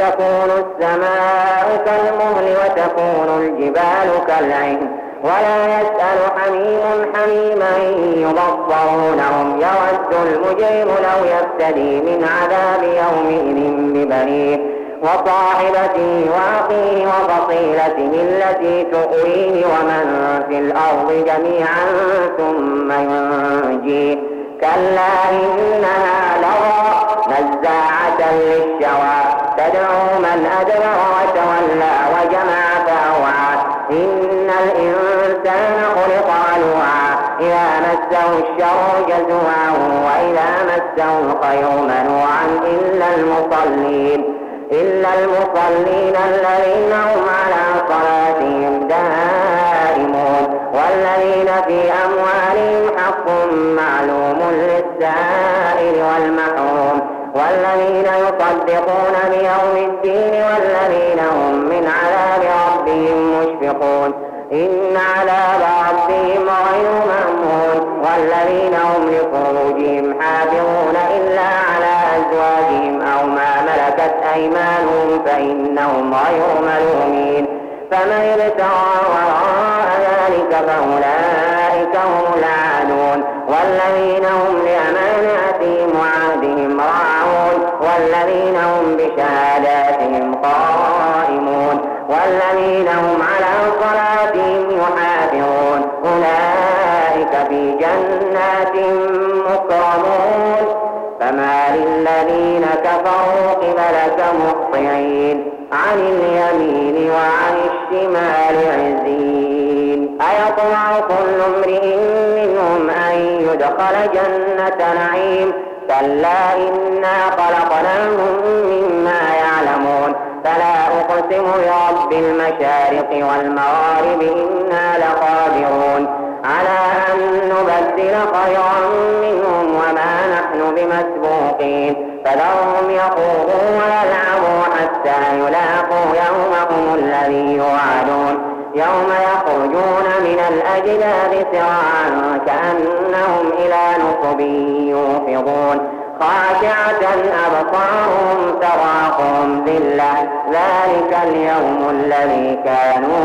يوم تكون السماء كالمهل وتكون الجبال كالعهن. ولا يسأل حميم حميما يبصرونهم يود المجرم لو يفتدي من عذاب يومئذ ببنيه وصاحبته وأخيه وفصيلته التي تؤويه ومن في الأرض جميعا ثم ينجيه. كلا إنها لظى نزاعة للشوى الإنسان خلق هلوعا إذا مسه الشر جزوعا وإذا مسه الخير منوعا إلا المصلين. إلا المصلين الذين هم على صلاتهم دائمون. والذين في أموالهم حق معلوم للسائل والمحروم. والذين يصدقون بيوم الدين والذين هم من عذاب ربهم مشفقون. إن عذاب ربهم غير مأمون والذين هم لفروجهم حافظون إلا على أزواجهم أو ما ملكت أيمانهم فإنهم غير ملومين. فمن ابتغى وراء ذلك فأولئك هم العادون. والذين هم لأماناتهم وعهدهم راعون. والذين هم بشهاداتهم قائمون. والذين هم على في جنات مكرمون فما للذين كفروا قبلك مهطعين عن اليمين وعن الشمال عزين. أيطمع كل امرئ منهم أن يدخل جنة نعيم. كلا إنا خلقناهم مما يعلمون. فلا أقسم برب المشارق والمغارب إنا لقادرون. على أن نبدل خيرا منهم وما نحن بمسبوقين. فذرهم يخوضوا ويلعبوا حتى يلاقوا يومهم الذي يوعدون. يوم يخرجون من الأجداث سراعا كأنهم إلى نصب يوفضون. خاشعة أبصارهم تراقهم ذلة. ذلك اليوم الذي كانوا